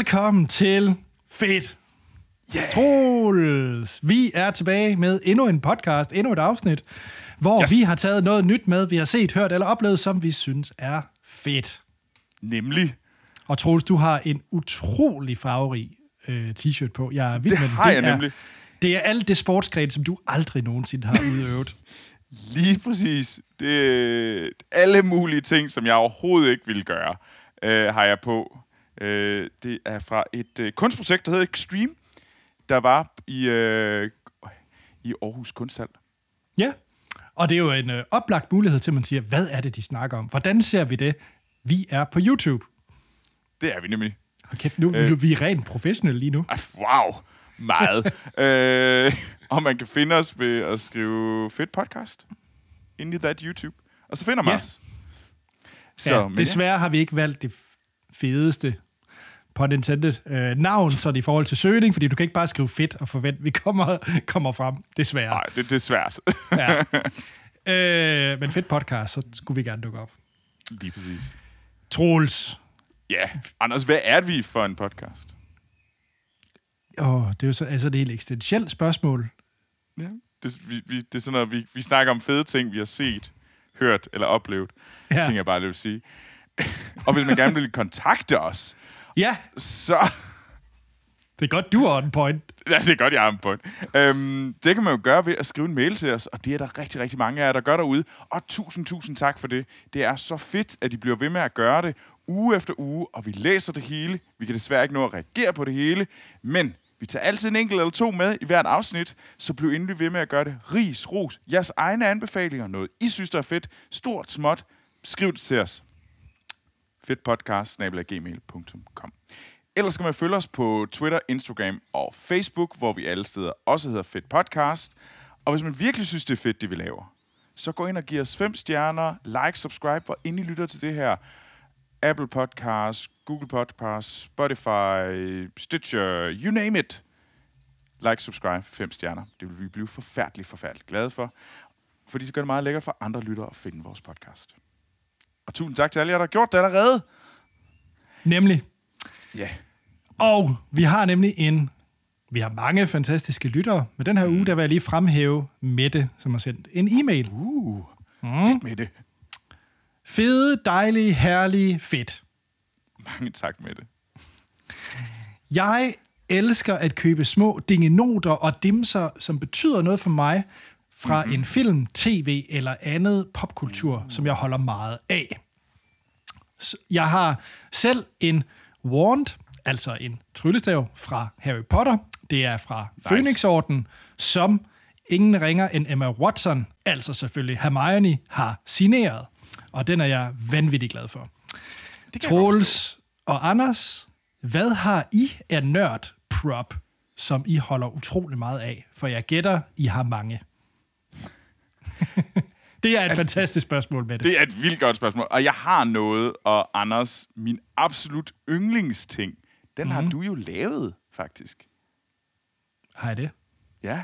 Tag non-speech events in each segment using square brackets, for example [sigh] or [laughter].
Velkommen til Fedt. Yeah. Troels. Vi er tilbage med endnu en podcast, endnu et afsnit, hvor Yes. vi har taget noget nyt med, vi har set, hørt eller oplevet, som vi synes er fedt. Nemlig. Og Troels, du har en utrolig farverig øh, t-shirt på. Jeg er vild Det med den. har jeg er, nemlig. Det er alt det sportsgren, som du aldrig nogensinde har udøvet. [laughs] Lige præcis. Det, alle mulige ting, som jeg overhovedet ikke ville gøre, øh, har jeg på. Øh, det er fra et øh, kunstprojekt, der hedder Extreme, der var i, øh, i Aarhus Kunsthal. Ja, og det er jo en øh, oplagt mulighed til, at man siger, hvad er det, de snakker om? Hvordan ser vi det? Vi er på YouTube. Det er vi nemlig. Hold kæft, nu øh. vi er rent professionelle lige nu. Ej, Wow, meget. [laughs] øh, og man kan finde os ved at skrive fedt podcast ind i that YouTube. Og så finder man Ja. os. Så, ja, desværre har vi ikke valgt det fedeste på intended øh, navn, så det i forhold til søgning, fordi du kan ikke bare skrive fedt og forvente, vi kommer, kommer frem. Desværre. Nej, det, det er svært. Ja. [laughs] øh, men fedt podcast, så skulle vi gerne dukke op. Lige præcis. Troels. Ja, Anders, hvad er vi for en podcast? Åh, det er jo så, altså det er et eksistentielt spørgsmål. Ja. Det, vi, vi, det er sådan noget, vi, vi snakker om fede ting, vi har set, hørt eller oplevet. Ja. Ting jeg bare vil sige. [laughs] og hvis man gerne vil kontakte os, Ja, så... det er godt, du er on point. Ja, det er godt, jeg er på øhm, Det kan man jo gøre ved at skrive en mail til os, og det er der rigtig, rigtig mange af jer, der gør derude. Og tusind, tusind tak for det. Det er så fedt, at I bliver ved med at gøre det uge efter uge, og vi læser det hele. Vi kan desværre ikke nå at reagere på det hele, men vi tager altid en enkelt eller to med i hvert afsnit, så bliv endelig ved med at gøre det. Ris, ros, jeres egne anbefalinger, noget I synes, der er fedt, stort, småt, skriv det til os fedtpodcast.gmail.com Ellers skal man følge os på Twitter, Instagram og Facebook, hvor vi alle steder også hedder Fedt Podcast. Og hvis man virkelig synes, det er fedt, det vi laver, så gå ind og giv os fem stjerner, like, subscribe, hvor ind I lytter til det her. Apple Podcast, Google Podcast, Spotify, Stitcher, you name it. Like, subscribe, fem stjerner. Det vil vi blive forfærdeligt, forfærdeligt glade for. Fordi det gør det meget lækkert for andre lyttere at finde vores podcast. Og tusind tak til alle jer, der har gjort det allerede. Nemlig. Ja. Og vi har nemlig en... Vi har mange fantastiske lyttere, men den her uge, der vil jeg lige fremhæve Mette, som har sendt en e-mail. Uh, mm. fedt med det. Fede, dejlige, herlige, fedt. Mange tak med det. Jeg elsker at købe små dingenoter og dimser, som betyder noget for mig, fra mm-hmm. en film, tv eller andet popkultur, mm. som jeg holder meget af. Så Jeg har selv en wand, altså en tryllestav fra Harry Potter. Det er fra nice. Phoenix-orden, som ingen ringer end Emma Watson, altså selvfølgelig Hermione, har signeret. Og den er jeg vanvittig glad for. Troels og Anders, hvad har I af nørd prop, som I holder utrolig meget af? For jeg gætter, I har mange. [laughs] det er et fantastisk spørgsmål med det. Det er et vildt godt spørgsmål. Og jeg har noget, og Anders, min absolut yndlingsting, den mm. har du jo lavet, faktisk. Har jeg det? Ja.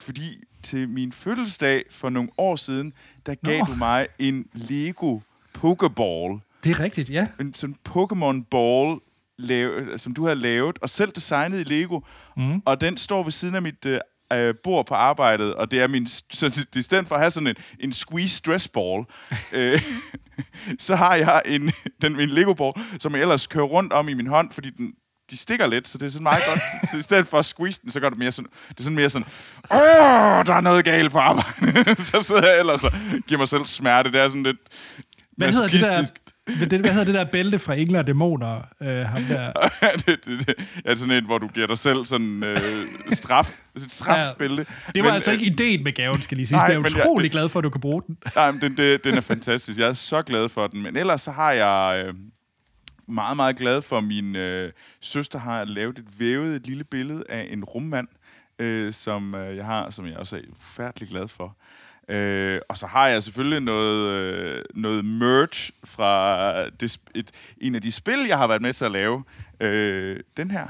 Fordi til min fødselsdag for nogle år siden, der gav Nå. du mig en Lego Pokeball. Det er rigtigt, ja. En sådan Pokémon Ball, lave, som du havde lavet, og selv designet i Lego. Mm. Og den står ved siden af mit øh, øh, bord på arbejdet, og det er min, så i stedet for at have sådan en, en squeeze stress ball, [laughs] øh, så har jeg en, den, en Lego ball, som jeg ellers kører rundt om i min hånd, fordi den, de stikker lidt, så det er sådan meget godt. [laughs] Så i stedet for at squeeze den, så gør det mere sådan, det er sådan mere sådan, åh, der er noget galt på arbejdet. [laughs] så sidder jeg ellers og giver mig selv smerte. Det er sådan lidt Hvad hedder, det der, hvad, det, hvad hedder det der bælte fra Engler og Dæmoner? Øh, ham der. [laughs] det, det, det, er sådan en, hvor du giver dig selv sådan øh, straf, et strafbælte. Det var Men, altså øh, ikke ideen med gaven, skal lige sige. Nej, Jeg er men utrolig det- glad for, at du kan bruge den. Nej, men den, det, den er fantastisk. Jeg er så glad for den. Men ellers så har jeg øh, meget, meget glad for, min øh, søster har lavet et vævet et lille billede af en rummand, øh, som øh, jeg har, som jeg også er forfærdelig glad for. Øh, og så har jeg selvfølgelig noget, øh, noget merch fra det, et, en af de spil, jeg har været med til at lave. Øh, den her,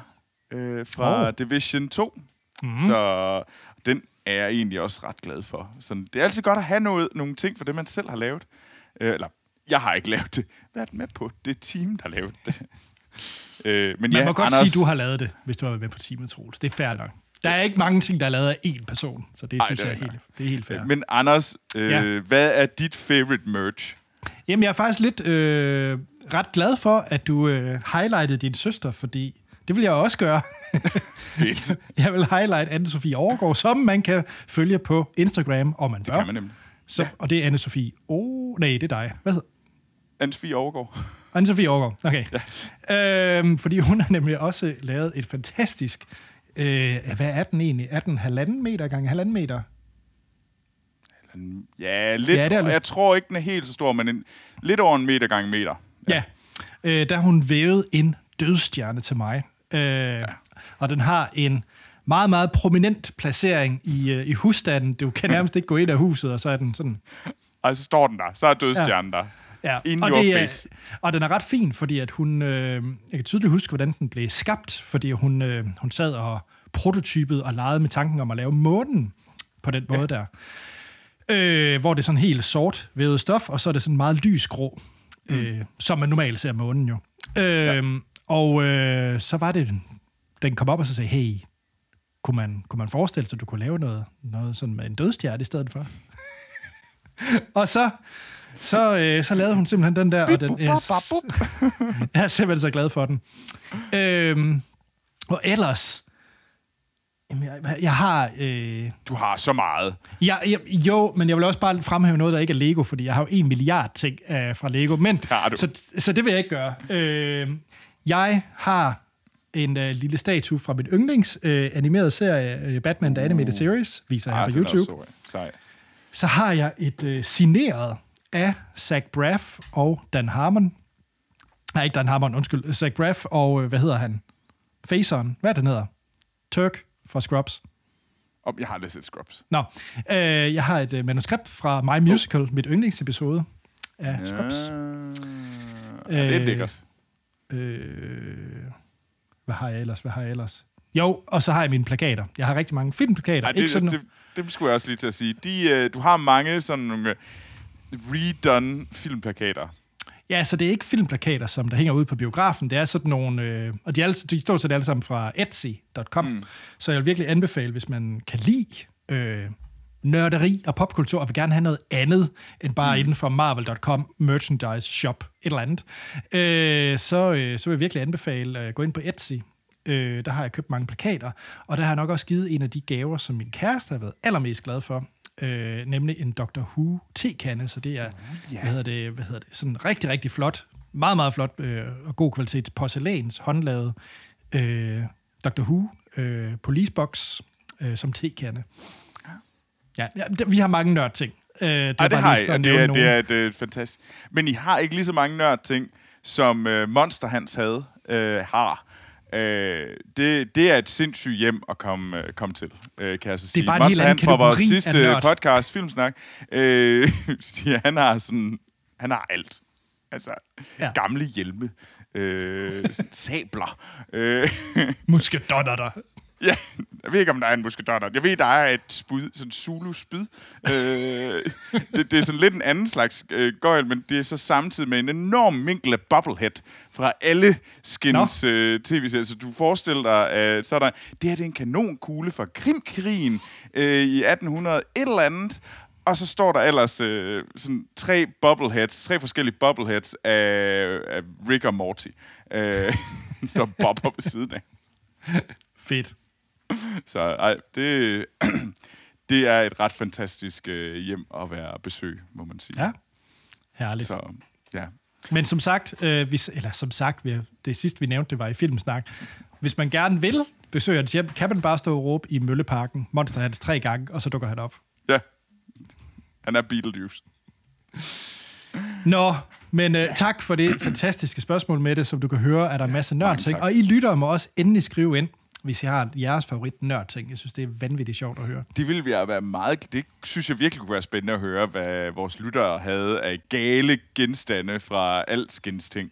øh, fra Oh. Division 2. Mm. Så den er jeg egentlig også ret glad for. Så det er altid godt at have noget, nogle ting for det, man selv har lavet. Øh, eller, jeg har ikke lavet det. Været med på det team, der lavede det. [laughs] Øh, men Man ja, må godt Anders, sige, at du har lavet det, hvis du har været med på Team Troels. Det er fair nok. Der er ikke mange ting, der er lavet af én person, så det Ej, synes det er jeg er helt, det er helt fair. Men Anders, øh, Ja. hvad er dit favorite merch? Jamen, jeg er faktisk lidt øh, ret glad for, at du øh, highlightede din søster, fordi det vil jeg også gøre. [laughs] Fedt. [laughs] Jeg vil highlight Anne-Sophie Overgaard, som man kan følge på Instagram, og man bør. Det kan man nemlig. Så, ja. Og det er Anne-Sophie... Oh, nej, det er dig. Hvad hedder Anne-Sophie Overgaard. Anne-Sophie Overgaard, okay. Ja. Øhm, fordi hun har nemlig også lavet et fantastisk... Øh, hvad er den egentlig? Er den halvanden meter gange halvanden meter? Ja, lidt. Ja, Ja, det er lidt. Jeg tror ikke, den er helt så stor, men en, lidt over en meter gange meter. Ja. Øh, der hun vævet en dødstjerne til mig. Øh, ja. Og den har en meget, meget prominent placering i, øh, i husstanden. Du kan [laughs] nærmest ikke gå ind af huset, og så er den sådan... Og så står den der. Så er dødstjernen ja. der. Ja, In og, your det er, face. og den er ret fin, fordi at hun, øh, jeg kan tydeligt huske, hvordan den blev skabt, fordi hun, øh, hun sad og prototypede og legede med tanken om at lave månen på den måde der. Øh, hvor det er sådan helt sort vævet stof, og så er det sådan meget lysgrå, mm. øh, som man normalt ser månen jo. Øh, ja. Og øh, så var det, den kom op og så sagde, hey, kunne man, kunne man forestille sig, at du kunne lave noget, noget sådan med en dødstjerne i stedet for? [laughs] og så, så, øh, så lavede hun simpelthen den der, og den, jeg, [laughs] jeg er simpelthen så glad for den. Øhm, og ellers, jamen, jeg, jeg har... Øh, Du har så meget. jeg, jeg, jo, men jeg vil også bare fremhæve noget, der ikke er Lego, fordi jeg har jo en milliard ting øh, fra Lego. Men, har du. så, så det vil jeg ikke gøre. Øh, jeg har en øh, lille statue fra min yndlings øh, animerede serie, øh, Batman The Animated Series, viser jeg her Ah, på er YouTube. Så har jeg et øh, signeret af Zach Braff og Dan Harmon. Nej, ikke Dan Harmon, undskyld. Zach Braff og, øh, hvad hedder han? Faceren. Hvad er det, hedder? Turk fra Scrubs. Oh, jeg har aldrig set Scrubs. Nå, øh, jeg har et øh, manuskript fra My Musical, oh. mit yndlingsepisode af Scrubs. Ja, det er Øh, lækkert. Øh, hvad har jeg ellers? Hvad har jeg ellers? Jo, og så har jeg mine plakater. Jeg har rigtig mange filmplakater. Ej, ikke det, sådan, det, det, det skulle jeg også lige til at sige. De, øh, du har mange sådan nogle øh, redone filmplakater. Ja, så det er ikke filmplakater, som der hænger ude på biografen. Det er sådan nogle... Øh, og de, er alle, de står så alle sammen fra Etsy.com. Mm. Så jeg vil virkelig anbefale, hvis man kan lide øh, nørderi og popkultur, og vil gerne have noget andet, end bare mm. inden for Marvel.com, merchandise shop, et eller andet, øh, så, øh, så vil jeg virkelig anbefale at øh, gå ind på Etsy. Øh, der har jeg købt mange plakater, og der har jeg nok også givet en af de gaver, som min kæreste har været allermest glad for, øh, nemlig en Dr. Who tekande, så det er, hvad hedder det, hvad hedder det, sådan rigtig, rigtig flot, meget, meget flot øh, og god kvalitet porcelæns, håndlavet øh, Dr. Who øh, policebox øh, som tekande. Ja, ja, det- vi har mange nørd-ting. Øh, det, Ej, er det bare har lige I, og det er, det er et øh, fantastisk. Men I har ikke lige så mange nørd-ting, som øh, Monster Hans havde, øh, har. Øh, det, det er et sindssygt hjem at komme, øh, komme til, øh, kan jeg så sige. bare en Monster helt anden Hans fra vores sidste podcast, Filmsnak, øh, [laughs] han har sådan, han har alt. Altså, Ja. gamle hjelme, øh, sabler. Øh, Muskedonner der. [laughs] Ja, jeg ved ikke, om der er en muskedotter. Jeg ved, der er et spyd, sådan Zulu-spyd. øh, [laughs] det, det er sådan lidt en anden slags øh, gøjl, men det er så samtidig med en enorm mængde af bubblehead fra alle skins øh, tv-serier. Så du forestiller dig, at så er der, det her det er en kanonkugle fra Krimkrigen øh, i 1800 et eller andet. Og så står der ellers øh, sådan tre bubbleheads, tre forskellige bubbleheads af, af Rick og Morty. Øh, [laughs] står Bob på ved siden af. Fedt. [laughs] Så ej, det, [clears throat] det er et ret fantastisk øh, hjem at være besøg, må man sige. Ja, herligt. Så ja. Men som sagt, øh, hvis, eller som sagt, det sidste vi nævnte, det var i Filmsnak. Hvis man gerne vil besøge hans hjem, kan man bare stå og råbe i Mølleparken, Monster Hans tre gange, og så dukker han op. ja. Han er Beetlejuice. Nå, men øh, tak for det fantastiske spørgsmål med det. Som du kan høre, er der en masse nørdting. tak. Og I lytter må også endelig skrive ind, hvis I har jeres favorit nørdting. Jeg synes, det er vanvittigt sjovt at høre. Det ville være meget... Det synes jeg virkelig kunne være spændende at høre, hvad vores lyttere havde af gale genstande fra alskens ting.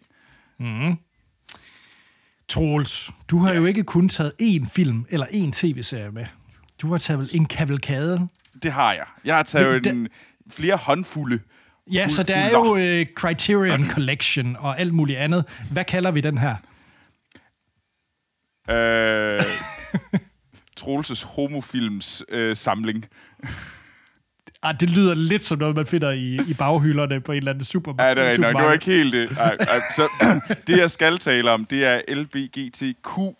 Troels, du har ja. jo ikke kun taget én film eller én tv-serie med. Du har taget en kavalkade. Det har jeg. Jeg har taget Det- en, flere håndfulde. Ja, så der er jo øh, Criterion Collection og alt muligt andet. Hvad kalder vi den her? Øh, [laughs] Troelses homofilms øh, samling. Ah, det lyder lidt som noget, man finder i, i baghylderne på en eller anden supermarked. Ja, det er nok. Det var ikke helt det. Ej, ej, så, [clears throat] det, jeg skal tale om, det er LBGTQIA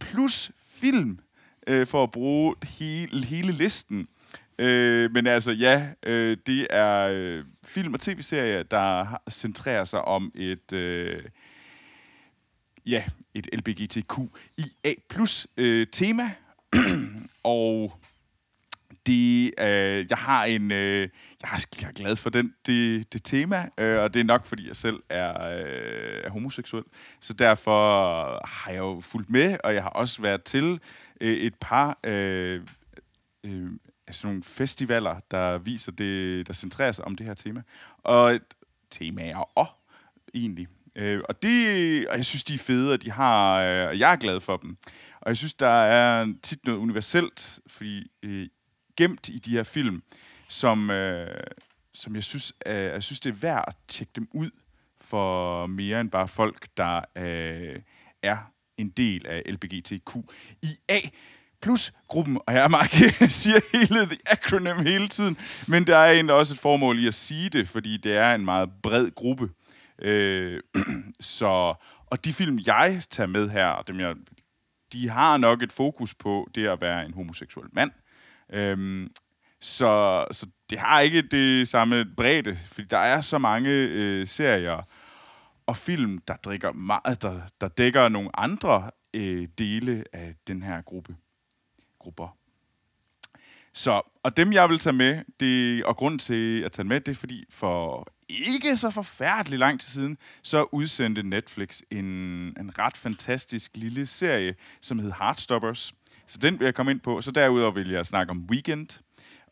plus film, øh, for at bruge hele, hele listen. Øh, men altså, ja, øh, det er øh, film- og tv-serier, der centrerer sig om et... Øh, ja, et LBGTQIA plus øh, tema. [clears throat] og det, øh, jeg har en, øh, jeg, er, jeg er glad for den, det, det tema, øh, og det er nok, fordi jeg selv er, øh, er homoseksuel. Så derfor har jeg jo fulgt med, og jeg har også været til øh, et par øh, øh, sådan nogle festivaler, der viser det, der centrerer sig om det her tema. Og temaer og egentlig. Øh, og, det, og jeg synes, de er fede, og de har, øh, og jeg er glad for dem. Og jeg synes, der er tit noget universelt, fordi øh, gemt i de her film, som, øh, som jeg synes, øh, jeg synes, det er værd at tjekke dem ud for mere end bare folk, der øh, er en del af LBGTQIA plus gruppen, og jeg Mark, [laughs] siger hele the acronym hele tiden, men der er egentlig også et formål i at sige det, fordi det er en meget bred gruppe. Øh, [clears throat] så, og de film, jeg tager med her, dem jeg, de har nok et fokus på det at være en homoseksuel mand. Øh, så, så det har ikke det samme bredde, fordi der er så mange øh, serier og film, der, drikker meget, der, der dækker nogle andre øh, dele af den her gruppe. Grupper. Så, og dem jeg vil tage med, det, og grund til at tage med, det er fordi for ikke så forfærdelig lang tid siden, så udsendte Netflix en, en ret fantastisk lille serie, som hed Heartstoppers. Så den vil jeg komme ind på. Så derudover vil jeg snakke om Weekend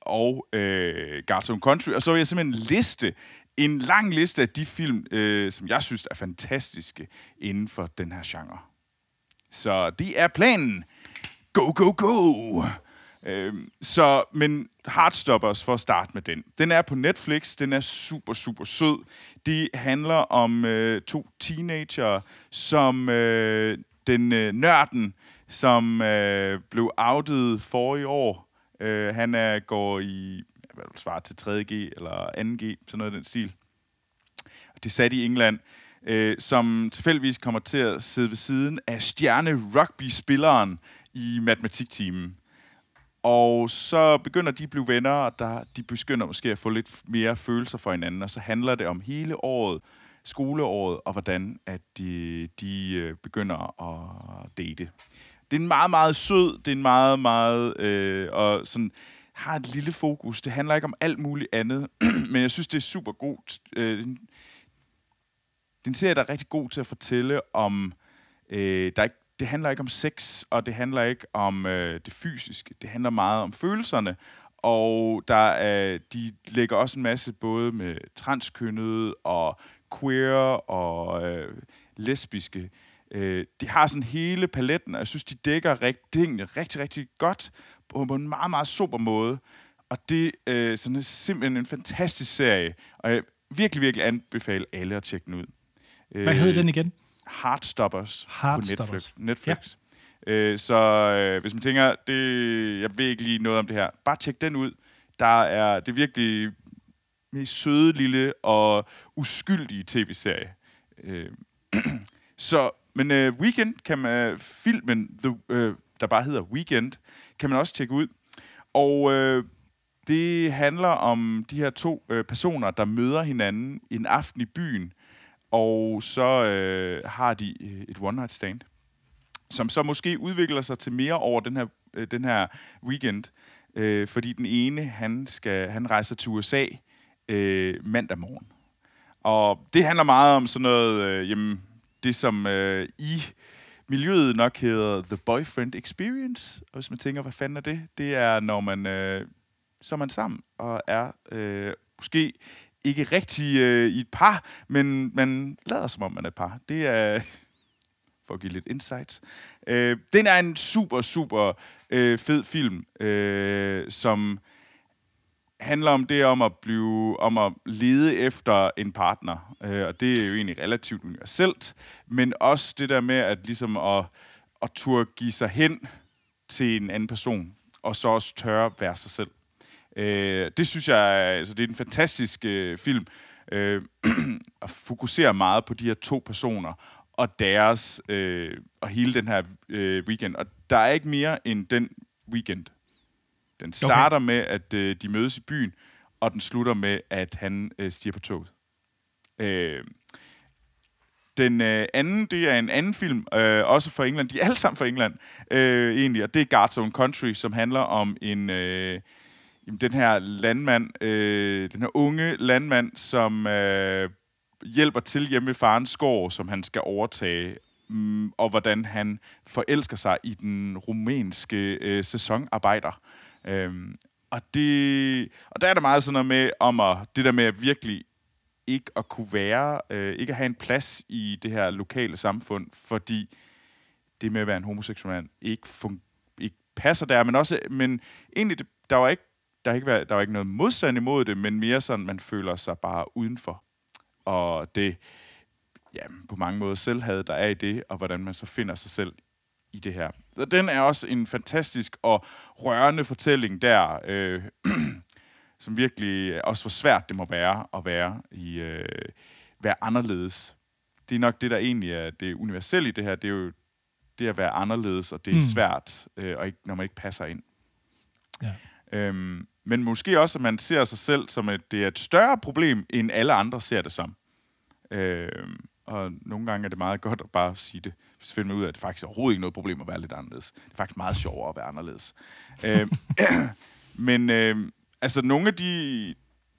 og øh, Garton Country. Og så vil jeg simpelthen liste en lang liste af de film, øh, som jeg synes er fantastiske inden for den her genre. Så det er planen. Go, go, go! Øh, så, men Heartstoppers, for at starte med den. Den er på Netflix, den er super, super sød. Det handler om øh, to teenager, som øh, den øh, nørden, som øh, blev outet for i år. Øh, han er, går i, hvad vil svare til 3.G eller 2G, sådan noget af den stil. Det er sat i England, øh, som tilfældigvis kommer til at sidde ved siden af stjerne rugby-spilleren i matematiktimen. Og så begynder de at blive venner, og der, de begynder måske at få lidt mere følelser for hinanden, og så handler det om hele året, skoleåret, og hvordan at de, de øh, begynder at date. Det er en meget, meget sød, det er en meget, meget, øh, og sådan, har et lille fokus. Det handler ikke om alt muligt andet, [clears throat] men jeg synes, det er super godt. Øh, ser serie, der er rigtig god til at fortælle om, øh, der er ikke, det handler ikke om sex, og det handler ikke om øh, det fysiske. Det handler meget om følelserne, og der er, de lægger også en masse både med transkønnede og queer og øh, lesbiske. Øh, de har sådan hele paletten, og jeg synes, de dækker rigt, tingene rigtig, rigtig godt på, på en meget, meget super måde. Og det øh, sådan er simpelthen en fantastisk serie, og jeg virkelig, virkelig anbefale alle at tjekke den ud. Hvad hed den igen? Heartstoppers, Heartstoppers. på Netflix. Netflix. Ja. Øh, så øh, hvis man tænker, det, jeg ved ikke lige noget om det her, bare tjek den ud. Der er det er virkelig mest søde, lille og uskyldige tv-serie. Øh, [clears throat] så, men øh, Weekend kan man, filmen, the, øh, der bare hedder Weekend, kan man også tjekke ud. Og øh, det handler om de her to øh, personer, der møder hinanden en aften i byen, og så øh, har de øh, et one-night stand, som så måske udvikler sig til mere over den her, øh, den her weekend, øh, fordi den ene, han, skal, han rejser til USA øh, mandag morgen. Og det handler meget om sådan noget, øh, jamen, det som øh, i miljøet nok hedder The Boyfriend Experience. Og hvis man tænker, hvad fanden er det? Det er, når man, øh, så er man sammen og er øh, måske ikke rigtig øh, i et par, men man lader som om, man er et par. Det er, [laughs] for at give lidt insights. Øh, den er en super, super øh, fed film, øh, som handler om det om at blive om at lede efter en partner. Øh, og det er jo egentlig relativt universelt, men også det der med at ligesom at, at turde give sig hen til en anden person, og så også tørre være sig selv. Øh, det synes jeg, altså det er en fantastisk øh, film, øh, [clears throat] at fokusere meget på de her to personer, og deres, øh, og hele den her øh, weekend. Og der er ikke mere end den weekend. Den starter okay. med, at øh, de mødes i byen, og den slutter med, at han øh, stiger på toget. Øh, den øh, anden, det er en anden film, øh, også fra England. De er alle sammen fra England, øh, egentlig, og det er Guards Own Country, som handler om en... Øh, den her landmand, øh, den her unge landmand, som øh, hjælper til hjemme ved farens gård, som han skal overtage, mm, og hvordan han forelsker sig i den rumænske øh, sæsonarbejder. Øh, og, det, og der er der meget sådan noget med, om at, det der med at virkelig ikke at kunne være, øh, ikke at have en plads i det her lokale samfund, fordi det med at være en homoseksuel mand ikke, fun- ikke passer der, men også, men egentlig, der var ikke, der, ikke været, der var ikke noget modstand imod det, men mere sådan, man føler sig bare udenfor. Og det, ja, på mange måder selvhed, der er i det, og hvordan man så finder sig selv i det her. Så den er også en fantastisk og rørende fortælling der, øh, [clears throat] som virkelig også hvor svært det må være at være i øh, være anderledes. Det er nok det, der egentlig er det universelle i det her. Det er jo det at være anderledes, og det er mm. svært, øh, og ikke, når man ikke passer ind. Ja. Øhm, men måske også, at man ser sig selv som, at det er et større problem, end alle andre ser det som. Øh, og nogle gange er det meget godt at bare sige det. hvis finder ud af, at det faktisk er overhovedet ikke noget problem at være lidt anderledes. Det er faktisk meget sjovere at være anderledes. øh, [coughs] men øh, altså nogle af de...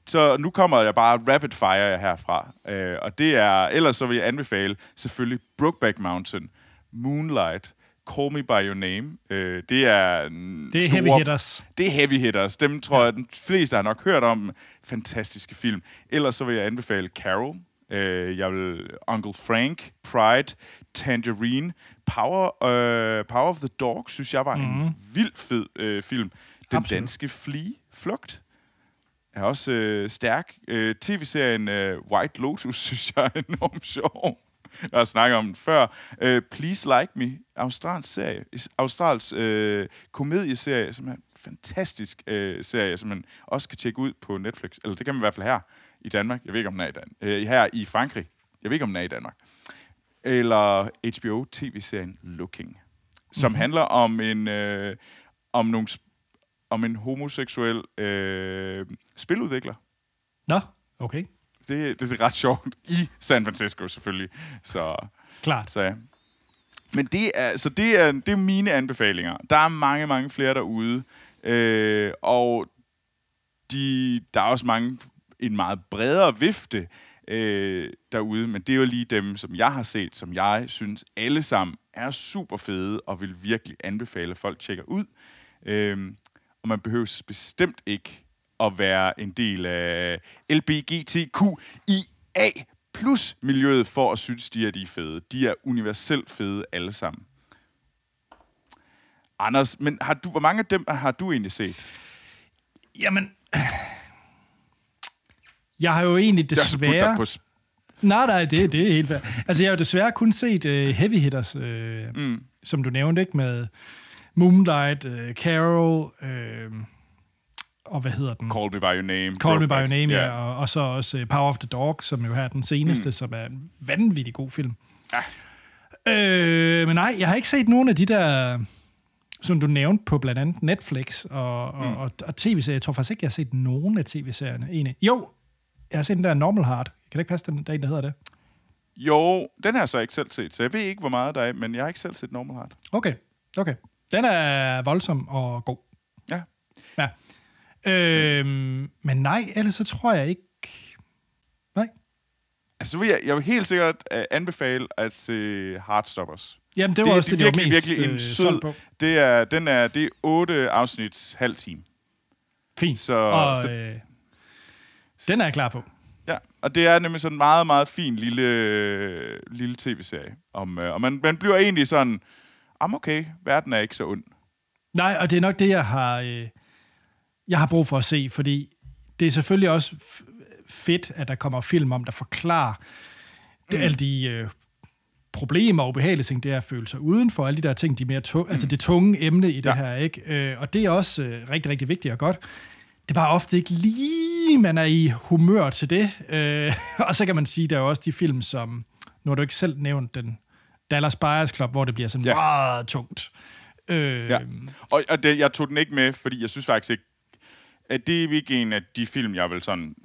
Så nu kommer jeg bare rapid fire herfra. Øh, og det er... Ellers så vil jeg anbefale selvfølgelig Brookback Mountain, Moonlight, Call Me By Your Name. Øh, det er... Det er store, heavy hitters. Det er heavy hitters. Dem tror ja. jeg, den fleste har nok hørt om. Fantastiske film. Ellers så vil jeg anbefale Carol, Øh, jeg vil Uncle Frank, Pride, Tangerine, Power, øh, Power of the Dog, synes jeg var mm. en mhm. vild fed øh, film. Den Absolut. danske Flea, Flugt, er også øh, stærk. Øh, TV-serien øh, White Lotus, [laughs] synes jeg er enormt sjov. [laughs] Jeg har snakket om den før. Uh, Please Like Me, Australs serie, Australs øh, komedieserie, som er en fantastisk øh, serie, som man også kan tjekke ud på Netflix. Eller det kan man i hvert fald her i Danmark. Jeg ved ikke, om den er i Danmark. Øh, her i Frankrig. Jeg ved ikke, om den er i Danmark. Eller HBO tv-serien Looking, som mm. handler om en øh, om nogle om en homoseksuel øh, spiludvikler. Nå, okay. Det, det er ret sjovt. I San Francisco, selvfølgelig. Så, Klart. Så, ja. Men det er, så det er, det er mine anbefalinger. Der er mange, mange flere derude. Øh, og de, der er også mange en meget bredere vifte øh, derude, men det er jo lige dem, som jeg har set, som jeg synes alle sammen er super fede, og vil virkelig anbefale, at folk tjekker ud. Øh, og man behøver bestemt ikke at være en del af LBGTQIA plus miljøet for at synes, de er de fede. De er universelt fede alle sammen. Anders, men har du, hvor mange af dem har du egentlig set? Jamen, jeg har jo egentlig desværre... På Nej, nej, det, det er helt fair. Altså, jeg har jo desværre kun set uh, Heavy Hitters, uh, mm. som du nævnte, ikke? Med Moonlight, uh, Carol, uh, og hvad hedder den? Call Me By Your Name. Call Me By Your Name, yeah. ja. Og, og så også uh, Power of the Dog, som jo her er den seneste, mm. som er en vanvittig god film. Ja. Uh, men nej, jeg har ikke set nogen af de der som du nævnte på blandt andet Netflix og, mm. og, og, og tv-serier. Jeg tror faktisk ikke, jeg har set nogen af tv-serierne. Egentlig. Jo, jeg har set den der Normal Heart. Kan det ikke passe, den, der en, der hedder det? Jo, den har jeg så ikke selv set, så jeg ved ikke, hvor meget der er, men jeg har ikke selv set Normal Heart. Okay, okay. Den er voldsom og god. Ja. Øhm, men nej, ellers så tror jeg ikke... Nej. Altså, vil jeg, jeg vil helt sikkert uh, anbefale at se Heartstoppers. Jamen, det var det, også det, det virkelig, mest, virkelig en øh, sød... På. Det er, den er, det er otte afsnit, halv time. Fint. Så, og, så, øh, den er jeg klar på. Ja, og det er nemlig sådan en meget, meget fin lille, lille tv-serie. Om, øh, og man, man bliver egentlig sådan, om okay, verden er ikke så ond. Nej, og det er nok det, jeg har, øh, jeg har brug for at se, fordi det er selvfølgelig også fedt, at der kommer film om, der forklarer det, alle de øh, problemer og ubehagelige ting, det er at føle sig udenfor, alle de der ting, de mere tu- altså det tunge emne i det Ja. her, ikke? Øh, og det er også øh, rigtig, rigtig vigtigt og godt. Det er bare ofte ikke lige, man er i humør til det. Øh, [laughs] og så kan man sige, der er jo også de film, som, nu har du ikke selv nævnt den, Dallas Buyers Club, hvor det bliver sådan ja. meget tungt. Øh, Ja. Og, og det, jeg tog den ikke med, fordi jeg synes faktisk ikke, at det er ikke en af de film, jeg vil sådan...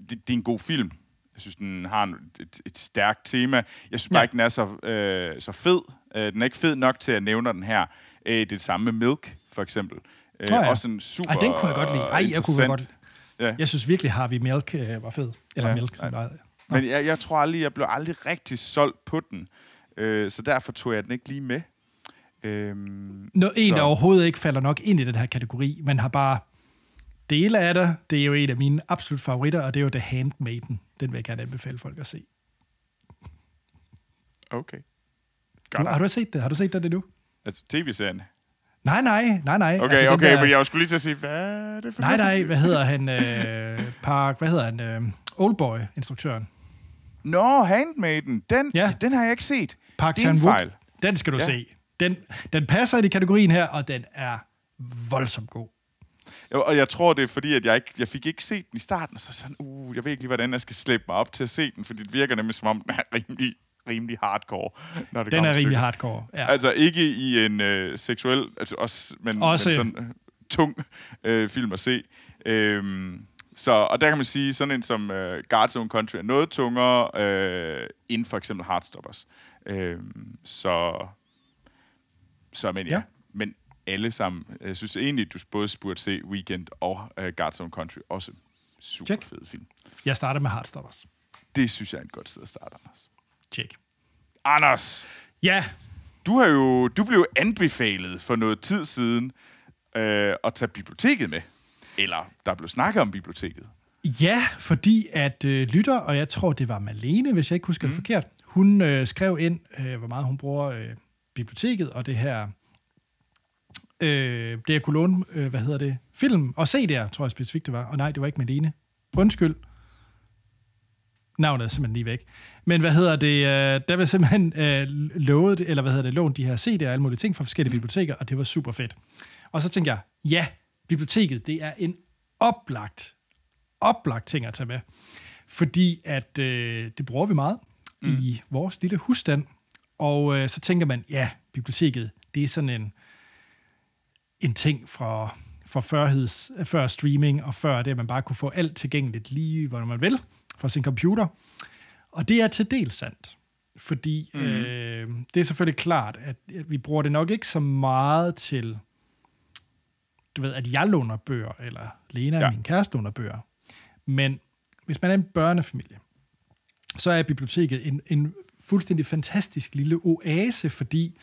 Det, det er en god film. Jeg synes, den har en, et, et stærkt tema. Jeg synes bare Ja. ikke, den er så, øh, så fed. Øh, den er ikke fed nok til at nævne den her. Øh, det er det samme med Milk, for eksempel. Øh, ja. Også en super Ej, den kunne jeg godt lide. Ej, jeg kunne godt. Ja. Jeg synes virkelig, Harvey Milk øh, var fed. Eller Ja, Milk, som ja. Men jeg, jeg tror aldrig, jeg blev aldrig rigtig solgt på den. Øh, så derfor tog jeg den ikke lige med. Øhm, Nå, en, så- der overhovedet ikke falder nok ind i den her kategori, men har bare dele af det. Det er jo en af mine absolut favoritter, og det er jo The Handmaiden. Den vil jeg gerne anbefale folk at se. Okay. Du, har du set det? Har du set det endnu? Altså tv-serien. Nej, nej, nej, nej. Okay, altså, okay, der- men jeg skulle lige til at sige, hvad er det for Nej, nej, hvad hedder han? Øh, Park, hvad hedder han? Øh, Oldboy-instruktøren. Nå, Handmaiden, den, ja. Den har jeg ikke set. Park Det er en fejl. Den skal du Ja. ja. se. Den, den passer ind i kategorien her, og den er voldsomt god. Og jeg tror, det er fordi, at jeg, ikke, jeg fik ikke set den i starten, og så sådan, uh, jeg ved ikke lige, hvordan jeg skal slæbe mig op til at se den, fordi det virker nemlig som om, den er rimelig, rimelig hardcore. Når det Den er rimelig hardcore. Ja. Altså ikke i en øh, seksuel, altså også, men, Også. men sådan øh, tung øh, film at se. Øhm, så, og der kan man sige, sådan en som øh, Guards Own Country er noget tungere øh, end for eksempel Heartstoppers. Øhm, så, så men ja. Ja. Men alle sammen, jeg synes egentlig, du både burde se Weekend og øh, Guards Country. Også super Check. fed film. Jeg starter med Heartstoppers. Det synes jeg er et godt sted at starte, Anders. Check. Anders! Ja, Du har jo du blev jo anbefalet for noget tid siden øh, at tage biblioteket med. Eller der blev snakket om biblioteket. Ja, fordi at øh, lytter, og jeg tror, det var Malene, hvis jeg ikke husker mm. det forkert, hun øh, skrev ind, øh, hvor meget hun bruger øh, biblioteket, og det her, øh, det jeg kunne låne, øh, hvad hedder det, film og CD'er, tror jeg specifikt det var. Og nej, det var ikke Malene. Undskyld. Navnet er simpelthen lige væk. Men hvad hedder det, øh, der var simpelthen øh, lovet, eller hvad hedder det, lånt de her CD'er og alle mulige ting fra forskellige mm. biblioteker, og det var super fedt. Og så tænkte jeg, ja, biblioteket, det er en oplagt oplagt ting at tage med. Fordi at øh, det bruger vi meget mm. i vores lille husstand. Og øh, så tænker man, ja, biblioteket, det er sådan en, en ting fra, fra førheds, før streaming, og før det, at man bare kunne få alt tilgængeligt lige, hvor man vil, fra sin computer. Og det er til dels sandt. Fordi mm. øh, det er selvfølgelig klart, at at vi bruger det nok ikke så meget til, du ved, at jeg låner bøger, eller Lena, Ja. min kæreste, låner bøger. Men hvis man er en børnefamilie, så er biblioteket en, en fuldstændig fantastisk lille oase, fordi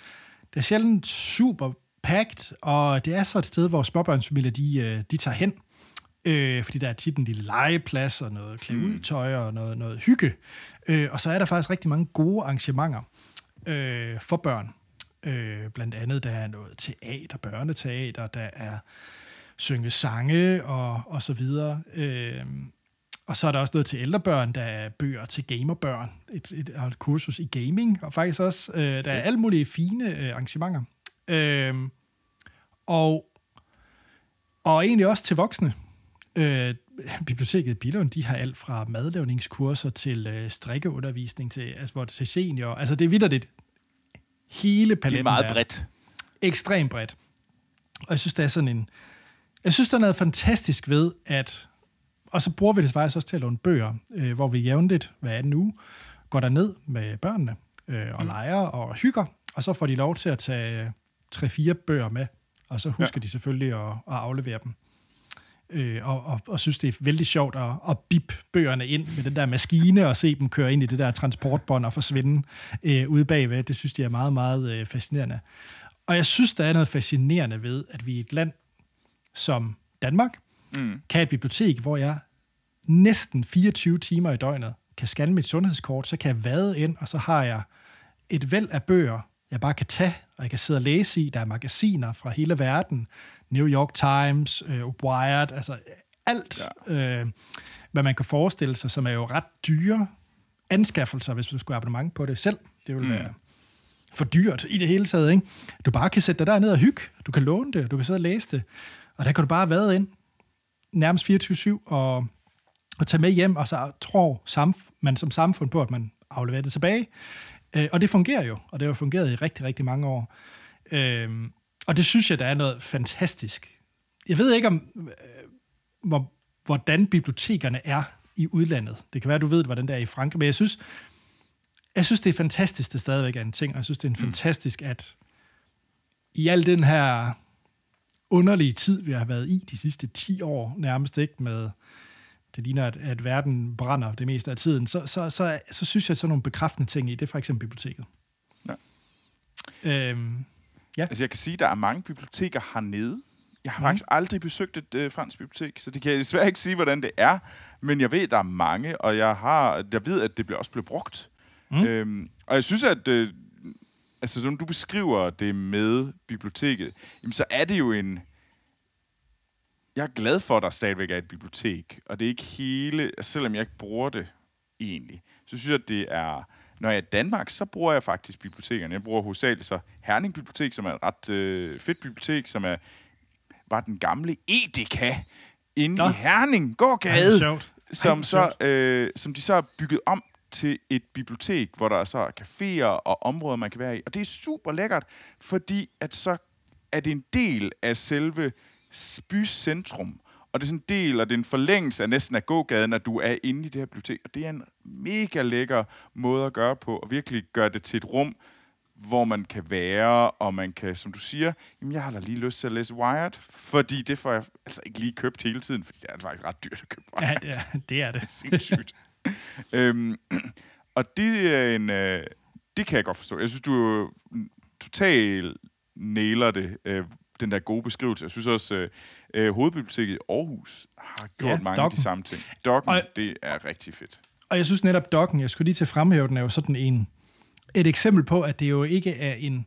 det er sjældent super packed, og det er så et sted, hvor småbørnsfamilier, de, øh, de tager hen. Øh, fordi der er tit en lille legeplads og noget klæde ud tøj og noget, noget hygge. Øh, og så er der faktisk rigtig mange gode arrangementer øh, for børn. Øh, blandt andet, der er noget teater, børneteater, der er synge sange og, og så videre. Øh, og så er der også noget til ældrebørn, der er bøger til gamerbørn, et, et, et kursus i gaming, og faktisk også, øh, der er alle mulige fine øh, arrangementer. Øh, og, og egentlig også til voksne. Øh, biblioteket Billund, de har alt fra madlavningskurser til øh, strikkeundervisning til, altså, hvor, til senior. Altså det er vidderligt hele Det paletten. er meget bredt. ekstremt bredt. Og jeg synes, der er sådan en... Jeg synes, der er noget fantastisk ved, at... Og så bruger vi det faktisk også til at låne bøger, øh, hvor vi jævnligt hver anden uge går der ned med børnene øh, og mm. leger og hygger, og så får de lov til at tage tre-fire bøger med, og så husker ja. de selvfølgelig at, at aflevere dem. Øh, og, og, og synes, det er vældig sjovt at, at bip bøgerne ind med den der maskine og se dem køre ind i det der transportbånd og forsvinde øh, ude bagved. Det synes jeg er meget, meget øh, fascinerende. Og jeg synes, der er noget fascinerende ved, at vi i et land som Danmark mm. kan et bibliotek, hvor jeg næsten 24 timer i døgnet kan scanne mit sundhedskort, så kan jeg vade ind, og så har jeg et væld af bøger, jeg bare kan tage, og jeg kan sidde og læse i. Der er magasiner fra hele verden. New York Times, øh, Wired, altså alt, ja. øh, hvad man kan forestille sig, som er jo ret dyre anskaffelser, hvis du skulle have abonnement på det selv. Det vil mm. være for dyrt i det hele taget. Ikke? Du bare kan sætte dig derned og hygge. Du kan låne det, du kan sidde og læse det. Og der kan du bare være ind nærmest 24-7 og, og tage med hjem, og så tror samf- man som samfund på, at man afleverer det tilbage. Øh, og det fungerer jo, og det har jo fungeret i rigtig, rigtig mange år. Øh, og det synes jeg, der er noget fantastisk. Jeg ved ikke, om øh, hvor, hvordan bibliotekerne er i udlandet. Det kan være, du ved, hvordan det er i Frankrig, men jeg synes, jeg synes, det er fantastisk, det stadigvæk er en ting, og jeg synes, det er en mm. fantastisk, at i al den her underlige tid, vi har været i de sidste 10 år, nærmest ikke med, det ligner, at, at verden brænder det meste af tiden, så, så, så, så synes jeg, at sådan nogle bekræftende ting i, det er for eksempel biblioteket. Ja. Øhm, ja. Altså jeg kan sige, at der er mange biblioteker hernede. Jeg har mm. faktisk aldrig besøgt et øh, fransk bibliotek, så det kan jeg desværre ikke sige, hvordan det er. Men jeg ved, at der er mange, og jeg, har, jeg ved, at det også bliver brugt. Mm. Øhm, og jeg synes, at øh, altså, når du beskriver det med biblioteket, jamen, så er det jo en... Jeg er glad for, at der stadigvæk er et bibliotek, og det er ikke hele... Selvom jeg ikke bruger det egentlig, så synes jeg, at det er... Når jeg er i Danmark, så bruger jeg faktisk bibliotekerne. Jeg bruger hovedsageligt så Herning Bibliotek, som er et ret øh, fedt bibliotek, som er var den gamle Edeka inde Nå. i Herning gågade, Ej, som, så, øh, som de så har bygget om til et bibliotek, hvor der så er caféer og områder, man kan være i. Og det er super lækkert, fordi at så er det en del af selve bys centrum. Og det er sådan en del, og det er en forlængelse af næsten af gågaden, at du er inde i det her bibliotek. Og det er en mega lækker måde at gøre på, og virkelig gøre det til et rum, hvor man kan være, og man kan, som du siger, jamen jeg har da lige lyst til at læse Wired, fordi det får jeg altså ikke lige købt hele tiden, fordi det er faktisk ret dyrt at købe Wired. Ja, det er det. Er det. det [laughs] er sindssygt. øhm, [clears throat] og det er en... Øh, det kan jeg godt forstå. Jeg synes, du totalt nailer det, øh, den der gode beskrivelse. Jeg synes også, øh, øh hovedbiblioteket i Aarhus har gjort ja, mange dokken. af de samme ting. Dokken, og, det er rigtig fedt. Og jeg synes netop, Dokken, jeg skulle lige til at fremhæve den, er jo sådan en, et eksempel på, at det jo ikke er en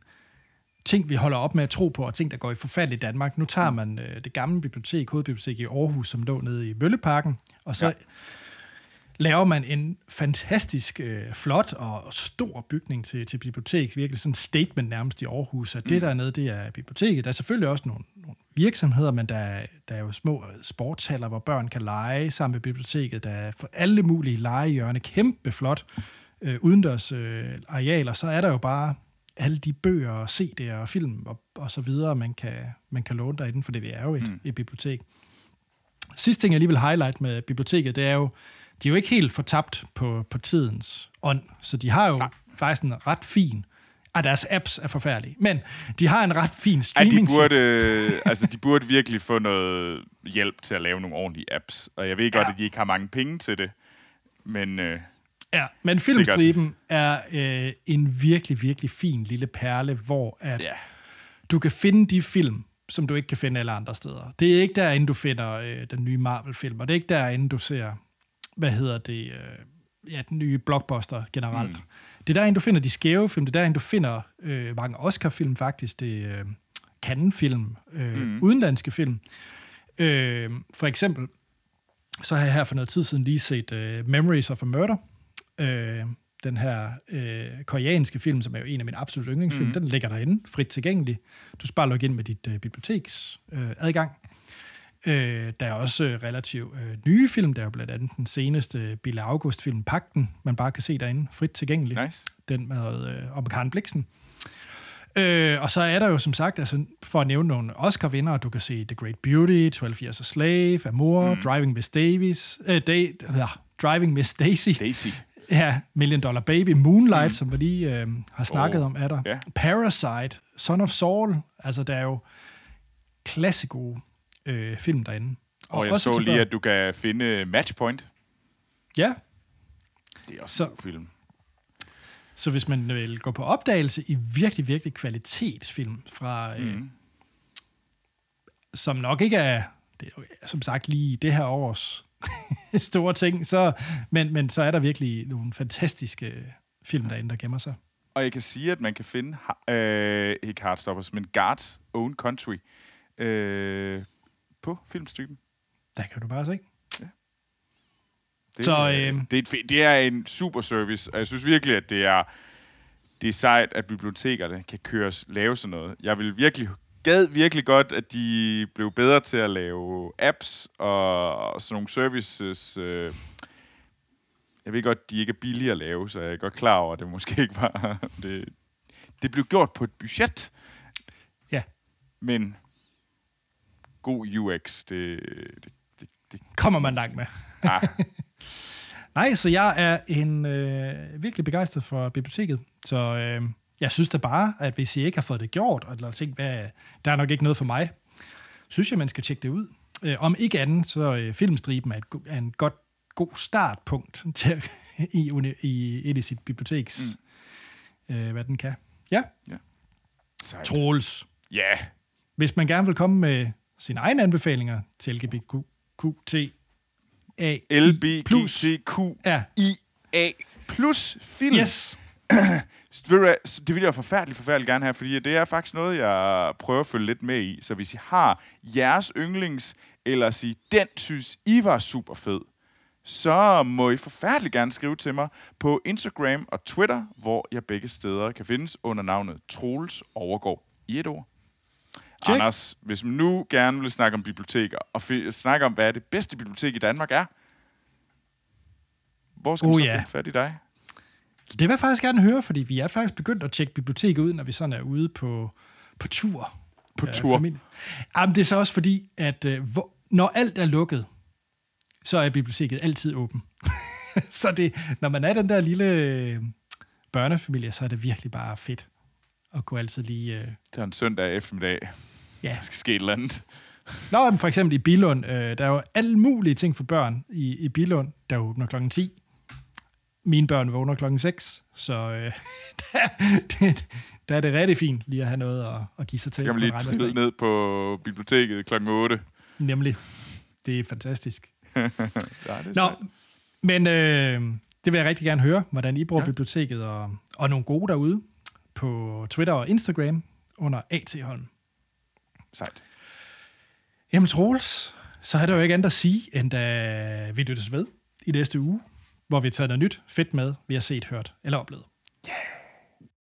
ting, vi holder op med at tro på, og ting, der går i forfald i Danmark. Nu tager man øh, det gamle bibliotek, hovedbibliotek i Aarhus, som lå nede i Mølleparken, og så... Ja laver man en fantastisk øh, flot og stor bygning til, til bibliotek. Virkelig sådan en statement nærmest i Aarhus, at mm. det dernede, det er biblioteket. Der er selvfølgelig også nogle, nogle virksomheder, men der, der er jo små sportshaller, hvor børn kan lege sammen med biblioteket. Der er for alle mulige legehjørne, kæmpe flot øh, udendørs øh, arealer. Så er der jo bare alle de bøger, CD'er og film og, og så videre, man kan, man kan låne derinde, for det er jo et, mm. et bibliotek. Sidste ting, jeg lige vil highlight med biblioteket, det er jo, de er jo ikke helt fortabt på, på tidens ånd, så de har jo Nej. faktisk en ret fin og deres apps er forfærdelige. Men de har en ret fin streaming. Ja, de burde, altså, de burde virkelig få noget hjælp til at lave nogle ordentlige apps. Og jeg ved godt, ja. at de ikke har mange penge til det. Men, øh, ja, men Filmstriben er øh, en virkelig, virkelig fin lille perle, hvor at ja. du kan finde de film, som du ikke kan finde alle andre steder. Det er ikke derinde, du finder øh, den nye Marvel-film, og det er ikke derinde, du ser hvad hedder det, øh, ja, den nye blockbuster generelt. Mm. Det er derinde, du finder de skæve film, det er derinde, du finder øh, mange Oscar-film faktisk, det er øh, Cannes-film, øh, mm. udenlandske film. Øh, for eksempel, så har jeg her for noget tid siden lige set øh, Memories of a Murder, øh, den her øh, koreanske film, som er jo en af mine absolut yndlingsfilm, mm. den ligger derinde, frit tilgængelig. Du sparer logge ind med dit øh, biblioteks øh, adgang. Øh, der er også øh, relativt øh, nye film. Der er jo blandt andet den seneste Bille August-film, Pakten, man bare kan se derinde, frit tilgængelig. Nice. Den med øh, om Karen Bliksen. Øh, og så er der jo som sagt, altså, for at nævne nogle Oscar-vindere, du kan se The Great Beauty, 12 Years a Slave, Amour, mm. Driving Miss Davis, øh, Day, ja, Driving Miss Daisy. Daisy. [laughs] Ja, Million Dollar Baby, Moonlight, mm. som vi lige øh, har snakket oh, om, er der. Yeah. Parasite, Son of Saul, altså der er jo klasse gode øh, film derinde. Og, og jeg så lige, at du kan finde Matchpoint. Ja. Det er også så, en film. Så hvis man vil gå på opdagelse i virkelig, virkelig kvalitetsfilm fra... Mm. Øh, mhm. som nok ikke er, det er som sagt lige det her års [laughs] store ting, så, men, men så er der virkelig nogle fantastiske film derinde, der gemmer sig. Og jeg kan sige, at man kan finde, øh, ikke Heartstoppers, men Guards Own Country, øh, på filmstriben. Der kan du bare se. Det, Så, øh, øh, det, er et, fe- det er en super service, og jeg synes virkelig, at det er, det er sejt, at bibliotekerne kan køres, lave sådan noget. Jeg vil virkelig gad virkelig godt, at de blev bedre til at lave apps og, og sådan nogle services. Øh. Jeg ved godt, de ikke er billige at lave, så jeg er godt klar over, at det måske ikke var... [laughs] det, det blev gjort på et budget, Ja. men god UX, det, det, det, det Kommer man langt med. ah, [laughs] Nej, så jeg er en øh, virkelig begejstret for biblioteket. Så øh, jeg synes da bare, at hvis I ikke har fået det gjort, eller tænkt, hvad, der er nok ikke noget for mig, synes jeg, man skal tjekke det ud. Øh, om ikke andet, så øh, Filmstriben er, et, er en godt, god startpunkt [laughs] til i, uni- i et af sit biblioteks, mm. øh, hvad den kan. Ja, sejt. Troels. Ja, Hvis man gerne vil komme med sine egne anbefalinger til LGBTQT, A, plus. LBGTQIA plus film. yes. [clears throat] Det vil jeg forfærdeligt, forfærdeligt gerne have, fordi det er faktisk noget, jeg prøver at følge lidt med i. Så hvis I har jeres yndlings, eller sige, den synes I var super fed, så må I forfærdeligt gerne skrive til mig på Instagram og Twitter, hvor jeg begge steder kan findes under navnet Troels Overgaard i et ord. Check. Anders, hvis man nu gerne vil snakke om biblioteker, og fi- snakke om, hvad det bedste bibliotek i Danmark er, hvor skal Oh, man så ja. finde fat i dig? Det vil jeg faktisk gerne høre, fordi vi er faktisk begyndt at tjekke biblioteket ud, når vi sådan er ude på, på tur. På Øh, tur? familie. Jamen, det er så også fordi, at øh, hvor, når alt er lukket, så er biblioteket altid åben. [laughs] så det, når man er den der lille øh, børnefamilie, så er det virkelig bare fedt at kunne altid lige... Øh, Det er en søndag eftermiddag. Ja. Skal ske et eller andet. [laughs] Nå, men for eksempel i Bilund, øh, der er jo alle mulige ting for børn i, i Bilund, der åbner klokken 10. Mine børn vågner klokken 6, så øh, [laughs] der, det, der er det rigtig fint lige at have noget at, at give sig til. Så kan man lige trille ned på biblioteket klokken 8. Nemlig. Det er fantastisk. [laughs] Ja, det er Nå, sejt. men øh, det vil jeg rigtig gerne høre, hvordan I bruger. Ja. biblioteket, og, og nogle gode derude på Twitter og Instagram under AT Holm. Sejt. Jamen Troels, så er der jo ikke andet at sige, end da vi lyttes ved i næste uge, hvor vi tager noget nyt fedt med, vi har set, hørt eller oplevet. Yeah.